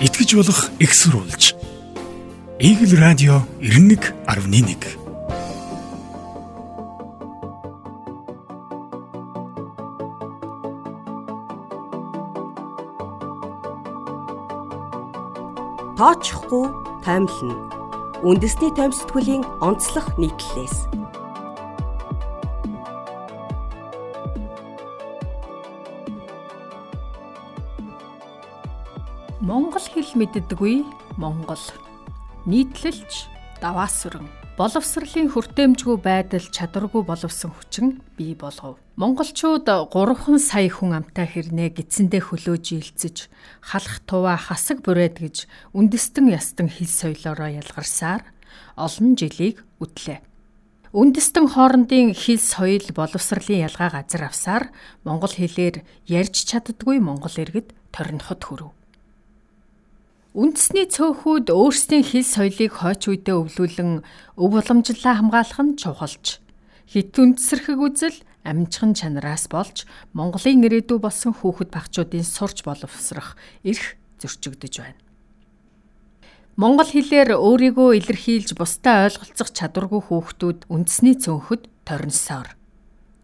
итгэж болох экссурулж. Игэл радио 91.1 тооцохгүй таймлна. Үндэсний таймстгүүлийн онцлог нийтлэлээс. Монгол хэл мэддэггүй Монгол. Нийтлэлч даваасүрэн боловсролын хүртээмжгүй байдал чадваргүй боловсон хүчин бий болгов. Монголчууд 3 сая хүн амтай хэрнээ гидсэндээ хөлөөж илцэж халах туваа хасаг бүрээд гэж үндэстэн ястан хэл соёлоороо ялгарсаар олон жилийг үтлээ. Үндэстэн хоорондын хэл соёл боловсролын ялгаа газар авсаар монгол хэлээр ярьж чаддгүй монгол иргэд торноход хүрв. Үндэсний цөөхүүд өөрсдийн хэл соёлыг хойч үедээ өвлүүлэн өв уламжлалаа хамгаалах нь чухалч. Хит үндэсэрхэг үзэл амжихан чанараас болж Монголын ирээдүй болсон хүүхэд багчуудын сурч боловсрох эрх зөрчигдөж байна. Монгол хэлээр өөрийгөө илэрхийлж бусдаа ойлголцох чадваргүй хүүхдүүд үндэсний цөөнхөд торносоор.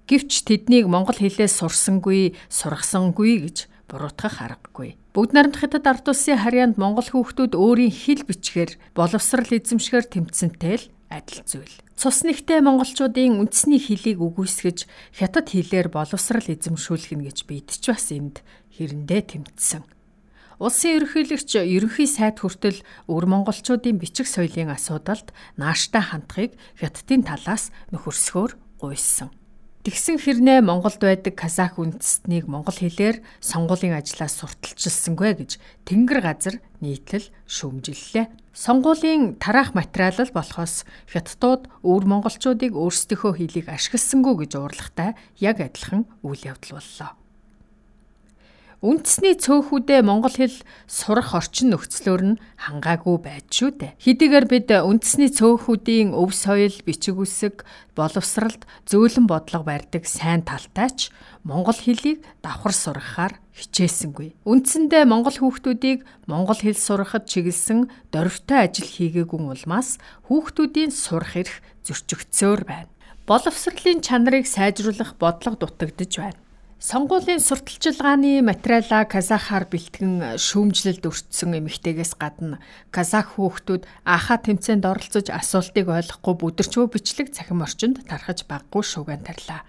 Гэвч тэднийг монгол хэлээ сурсангүй, сургасангүй гэж буруутгах аргагүй. Бүгд найрамд хятад ард улсын харьяанд монгол хүүхдүүд өөрийн хэл бичгээр боловсрал эзэмшгээр тэмцэнтэй л адил зүйл. Цус нэгтэй монголчуудын үндэсний хэлийг үгүйсгэж хятад хэлээр боловсрал эзэмшүүлэх нь гэж бидч бас энд хэрэндээ тэмцсэн. Улсын ерөнхийлөгч ерөнхий сайд хүртэл өвөр монголчуудын бичих соёлын асуудалд нааштай хандахыг хятадын талаас нөхөрсгөөр гуйсан. Тэгсэн хэрнээ Монголд байдаг казах үндэстнийг монгол хэлээр сонгуулийн ажлаас сурталчилсангүй гэж Тэнгэр газар нийтлэл шүүмжиллээ. Сонгуулийн тараах материал болохоос хятадууд өвөр монголчуудыг өөрсдийнхөө хэлийг ашигласангүй гэж уурлахтай яг адилхан үйл явдал боллоо. Үндэсний цөөхүүдээ монгол хэл сурах орчин нөхцлөөр нь хангаагүй байж шүү дээ. Хэдийгээр бид үндэсний цөөхүүдийн өв соёл, бичиг үсэг, боловсралд зөөлөн бодлого барьдаг сайн талтайч монгол хэлийг давхар сургахаар хичээсэнгүй. Үндсэндээ монгол хүүхдүүдийг монгол хэл сурахад чиглэсэн дөрвтэй ажил хийгээгүй улмаас хүүхдүүдийн сурах эрх зөрчигдсөөр байна. Боловсролын чанарыг сайжруулах бодлого дутагдж байна. Сонгуулийн сурталчилгааны материалаа казахаар бэлтгэн шүүмжлэлд өртсөн эмэгтэйгээс гадна казах хүүхдүүд аха тэмцээнд оролцож асуултыг ойлгохгүй бүдэрчвөө бичлэг цахим орчинд тархаж баггүй шууган тарлаа.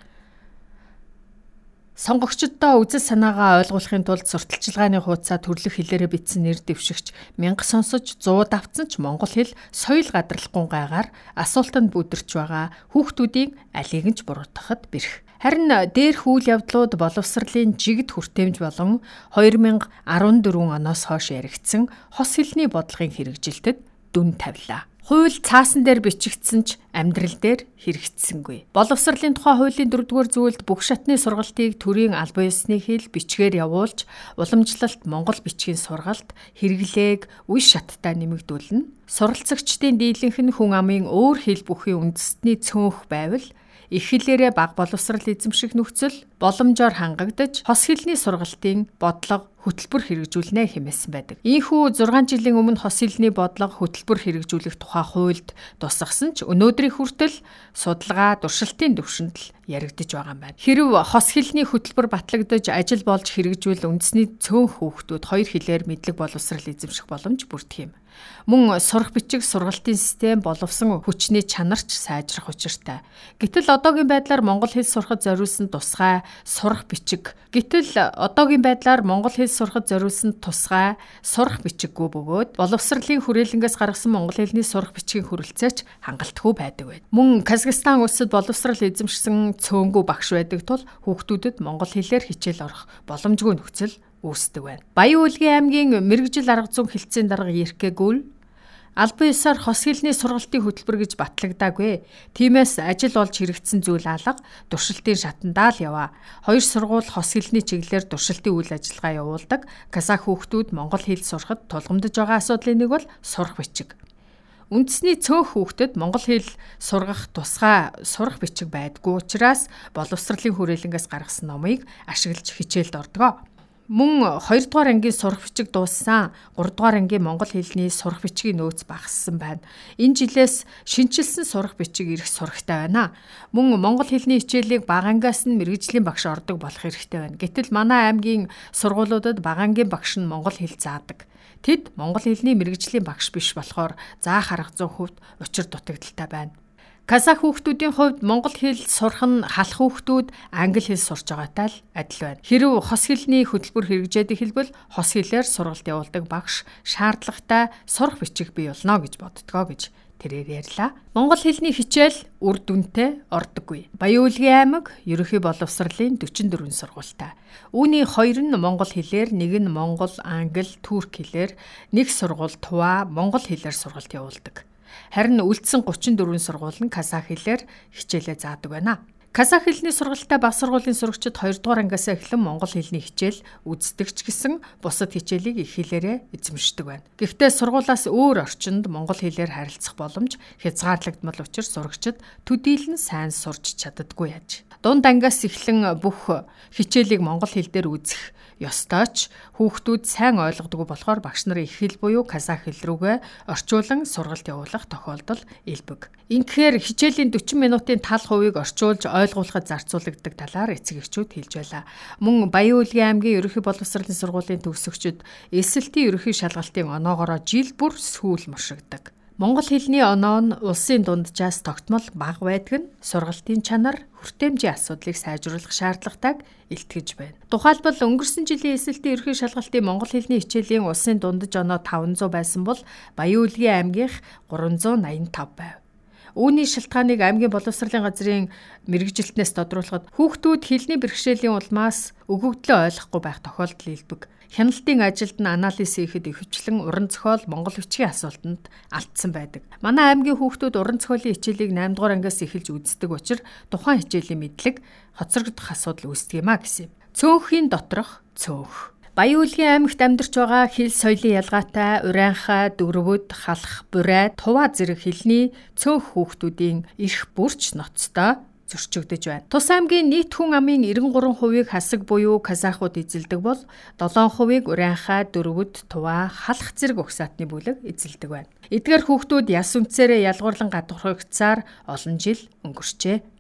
Сонгогчдоо үзэл санаагаа ойлгуулахын тулд сурталчилгааны хуудасаа төрлөх хэлээрээ бичсэн нэр дэвшигч мянга сонсож 100 давтсан ч монгол хэл соёл гадралхгүй гайгаар асуултанд бүдэрч байгаа хүүхдүүдийн алийг нь ч буруутгахад бэрх. Харин дээрх үйл явдлууд боловсролын жигд хүртээмж болон 2014 оноос хойш яригдсан хос хэлний бодлогын хэрэгжилтэд дүн тавилаа. Хууль цаасан дээр бичигдсэн ч амьдрал дээр хэрэгжсэнгүй. Боловсролын тухай хуулийн 4-р зүйлд бүх шатны сургалтыг төрийн албан ёсны хэл бичгээр явуулж, уламжлалт Монгол бичгийн сургалт хэрэглээг үе шаттай нэмэгдүүлнэ. Суралцагчдын дийлэнх нь хүн амын өөр хэл бүхий үндэстний цөөнх байвал их хэлээрээ баг боловсрал эзэмших нөхцөл боломжоор хангагдаж хос хэлний сургалтын бодлого хөтөлбөр хэрэгжүүлнэ хэмээсэн байдаг. Ийхүү 6 жилийн өмнө хос хэлний бодлого хөтөлбөр хэрэгжүүлэх тухай хуульд тусгасан ч өнөөдрийн хүртэл судалгаа туршилтын төвшөнд л яригдж байгаа юм байна. Хэрв хос хэлний хөтөлбөр батлагдаж ажил болж хэрэгжүүл үндэсний цөөн хүүхдүүд хоёр хэлээр мэдлэг боловсрал эзэмших боломж бүрдэх юм. Мөн сурах бичиг сургалтын систем боловсон хүчний чанарч сайжрах учиртай. Гэтэл одоогийн байдлаар монгол хэл сурахад зориулсан тусгай сурах бичиг. Гэтэл одоогийн байдлаар монгол хэл сурахад зориулсан тусгай сурах бичиггүй бөгөөд боловсролын хүрээлэнгээс гаргасан монгол хэлний сурах бичгийн хүрэлцээч хангалтгүй байдаг байд. Мөн Казахстан улсад боловсрал эзэмшсэн цөөнгүү багш байдаг тул хүүхдүүдэд монгол хэлээр хичээл орох боломжгүй нөхцөл үүсдэг байна. Баян Улгийн аймгийн мэрэгжил арга зүйн хилцээний дарга Еркэгүүл Албан ёсоор хос хэлний сургалтын хөтөлбөр гэж батлагдаагүй. Тиймээс ажил болж хэрэгцсэн зүйл алга туршилтын шатандаа л яваа. Хоёр сургууль хос хэлний чиглэлээр туршилтын үйл ажиллагаа явуулдаг. Казах хүүхдүүд монгол хэл сурахад тулгамдж байгаа асуудлын нэг бол сурах бичиг. Үндэсний цөөх хүүхдэд монгол хэл сургах тусгай сурах бичиг байдгүй учраас боловсролын хүрээлэнгээс гаргасан номыг ашиглаж хичээлд ордог. Мөн 2 дугаар ангийн сурах бичиг дууссан 3 дугаар ангийн монгол хэлний сурах бичгийн нөөц багассан байна. Энэ жилээс шинчилсэн сурах бичиг ирэх сурагтай байна. Мөн монгол хэлний хичээлийг бага ангиас нь мэрэгжлийн багш ордог болох хэрэгтэй байна. Гэтэл манай аймгийн сургуулиудад бага ангийн багш нь монгол хэл заадаг. Тэд монгол хэлний мэрэгжлийн багш биш болохоор заах арга зүйн хувьд учир дутагдaltaй байна. Казах хүүхдүүдийн хувьд монгол хэл сурах нь халах хүүхдүүд англи хэл сурч байгаатай л адил байна. Хэрв хос хэлний хөтөлбөр хэрэгжээд эхэлбэл хос хэлээр сургалт явуулдаг багш шаардлагатай сурах бичиг бий болно гэж боддгоо гэж тэрээр ярьлаа. Монгол хэлний хичээл үр дүнтэй ордоггүй. Баяуулгийн аймаг ерөнхий боловсролын 44 сургуультай. Үүний хоёр нь монгол хэлээр, нэг нь монгол, англи, турк хэлээр, нэг сургууль туваа монгол хэлээр сургалт явуулдаг. Харин үлдсэн 34 сургууль нь казах хэлээр хичээлээ заадаг байна. Казах хэлний сургалтад баг сургуулийн сурагчид 2 дугаар ангиас эхлэн монгол хэлний хичээл үздэгч гэсэн бусад хичээлийг их хэлээрээ эзэмшдэг байна. Гэхдээ сургуулаас өөр орчинд монгол хэлээр харилцах боломж хязгаарлагдмал учраас сурагчид төдийлөн сайн сурч чаддаггүй яаж. Дунд ангиас эхлэн бүх хичээлийг монгол хэл дээр үзэх ёстой ч хүүхдүүд сайн ойлгодгүй болохоор багш нар их хэл буюу казах хэл рүүгээ орчуулан сургалт явуулах тохиолдол илбэг. Ингэхээр хичээлийн 40 минутын тал хувийг орчуулж ойлгуулахад зарцуулагддаг талаар эцэг эхчүүд хэлж байлаа. Мөн Баян-Улгийн аймгийн ерөнхий боловсролын сургуулийн төгсөгчид эсэлтийн ерөнхий шалгалтын оноогоороо жил бүр сүүл муршигдаг. Монгол хэлний оноо нь улсын дунджаас тогтмол бага байдаг нь сургалтын чанар, хүртээмжийн асуудлыг сайжруулах шаардлагатайг илтгэж байна. Тухайлбал өнгөрсөн жилийн эсэлтийн ерхий шалгалтын монгол хэлний хичээлийн улсын дундаж оноо 500 байсан бол Баян-Улгийн аймгийнх 385 байв. Үүний шалтгааныг аймгийн боловсролын газрын мэрэгжилтнээс тодруулахад хүүхдүүд хэлний бэрхшээлийн улмаас өгөгдлөө ойлгохгүй байх тохиолдол илбэг. Хяналтын ажилд нь анализ хийхэд ихэвчлэн уран зохиол Монгол бичгийн асуултанд алдсан байдаг. Манай аймгийн хүүхдүүд уран зохиолын хичээлийг 8 дугаар ангиас эхэлж үздэг учраас тухайн хичээлийн мэдлэг хоцрогдох асуудал үүсдэг юм а гэсэн. Цөөнхийн доторх цөөнх Баян-Улгийн аймагт амьдарч байгаа хэл соёлын ялгаатай урайнхаа, дөрвөд, халах, бурай, туваа зэрэг хэлний цөөнх хүүхдүүдийн эрх бүрч ноцтой зөрчигдөж байна. Тус аймгийн нийт хүн амын 93%-ийг хасаг буюу казахууд эзэлдэг бол 7%-ийг урайхаа, дөрвөд, туваа, халах зэрэг угсаатны бүлэг эзэлдэг байна. Эдгээр хүүхдүүд яс үнцээрээ ялгуурлан гадуурхагдсаар олон жил өнгөрчээ.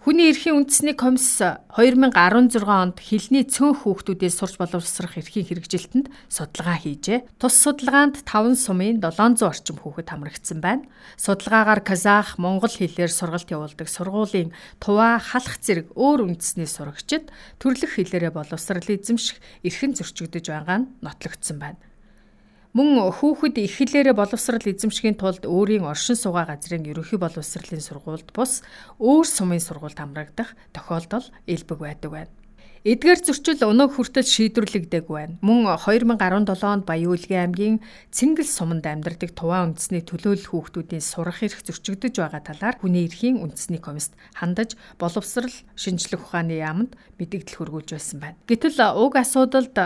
Хүний эрхийн үндэсний комисс 2016 онд хилний цөөн хүүхдүүдээс сурч боловсрох эрхийн хэрэгжилтэнд судалгаа хийжээ. Тус судалгаанд 5 сумын 700 орчим хүүхэд хамрагдсан байна. Судалгаагаар казах, монгол хэлээр сургалт явуулдаг сургуулийн туваа халах зэрэг өөр үндэсний сурагчид төрлөх хэлээрээ боловсрал эзэмших эрхэн зөрчигдөж байгаа нь нотлогдсон байна. Мөн хүүхэд их хэлээрээ боловсрал эзэмшихийн тулд өөрийн оршин суугаа газрын ерөнхий боловсролын сургуульд бус өөр сумын сургуульд хамрагдах тохиолдол илбэг байдаг байна. Эдгээр зөрчил өнөө хүртэл шийдвэрлэгдээгүй байна. Мөн 2017 онд Баян-Улгийн аймгийн Цэнгэл суманд амьдардаг туваа үндэсний төлөөлөл хүүхдүүдийн сурах эрх зөрчигдөж байгаа талаар хүний эрхийн үндэсний комист хандаж боловсрал шинжлэх ухааны яамд мэдээлэл хөргүүлж байсан байна. Гэтэл уг асуудалд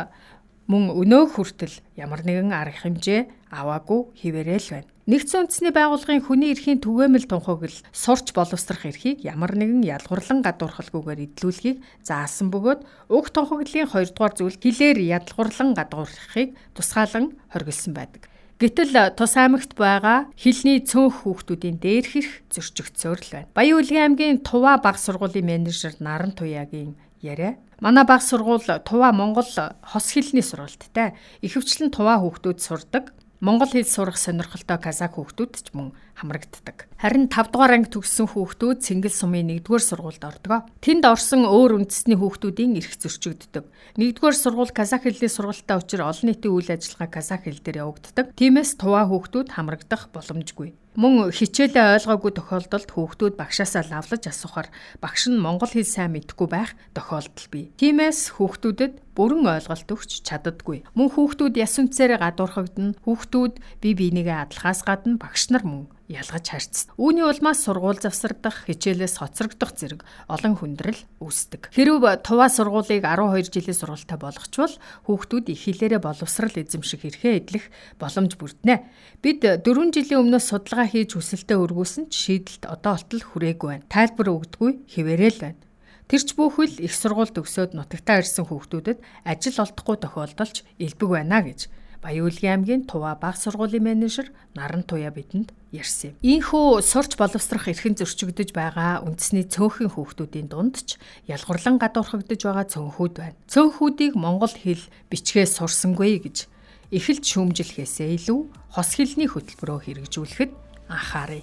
мөн өнөө хүртэл ямар нэгэн арга хэмжээ аваагүй хിവэрэл байна. Нэгдсэн үндэсний байгууллагын хүний эрхийн түгээмэл тунхаглал сурч боловсрох эрхийг ямар нэгэн ядгуурлан гадуурхалгүйгээр эдлүүлэхийг заасан бөгөөд уг тунхаглалын 2 дугаар зүйл хилээр ядгуурлан гадуурхахыг тусгаалan хоригдсан байдаг. Гэтэл тус аймагт байгаа хилний цөөнх хүүхдүүдийн дээрх эрх зөрчигдсөөр л байна. Баян-Улгийн аймгийн Туваа баг сургуулийн менежер Наран Туяагийн яриа. Манай баг сургууль Туваа Монгол хос хэлний сургалттай. Ихэвчлэн Туваа хүүхдүүд сурдаг. Монгол хэл сурах сонирхолтой казак хүүхдүүд ч мөн хамрагддаг. Харин 5 дугаар анги төгссөн хүүхдүүд Цэнгэл сумын 1-р сургуульд ордог. Тэнд орсон өөр үндэсний хүүхдүүдийн эрх зөрчигддөг. 1-р сургууль казак хэлний сургалттай учраа олон нийтийн үйл ажиллагаа казак хэл дээр явагддаг. Тиймээс Туваа хүүхдүүд хамрагдах боломжгүй. Мөн хичээлээ ойлгоогүй тохиолдолд хүүхдүүд багшаасаа лавлаж асуухаар багш нь монгол хэл сайн мэдэхгүй байх тохиолдол бий. Тиймээс хүүхдүүдэд бүрэн ойлголт өгч чаддаггүй. Мөн хүүхдүүд яс үнцээрээ гадуурхагдана. Хүүхдүүд бие биенийгээ адлахаас гадна багш нар мөн ялгаж харьцсан. Үүний улмаас сургууль завсардах, хичээлээс хоцрогдох зэрэг олон хүндрэл үүсдэг. Хэрв туваа сургуулийг 12 жилийн сургуультай болгочвол хүүхдүүд их хэлээрээ боловсрал эзэмших эрхээ эдлэх боломж бүрднэ. Бид 4 жилийн өмнөөс судалгаа хийж хүсэлтэд өргүүлсэн ч шийдэлт одоо олтол хүрээгүй байна. Тайлбар өгдөггүй хിവэрэл байна. Тэрч бүхэл их сургууль төгсөөд нутагтаа ирсэн хүүхдүүдэд ажил олдохгүй тохиолдолч элбэг байна гэж Баяуулгийн аймгийн Тува баг сургуулийн менежер Наран Туя бидэнд ярьсан юм. Ийхүү сурч боловсрох эрхэн зөрчигдөж байгаа үндэсний цөөхөн хүүхдүүдийн дунд ч ялгуурлан гадуурхагдж байгаа цөөнхүүд байна. Цөөнхүүдийг монгол хэл бичгээ сурсангүй гэж эхэлж шүүмжлэхээсээ илүү хос хэлний хөтөлбөрөөр хэрэгжүүлэхэд анхаарай.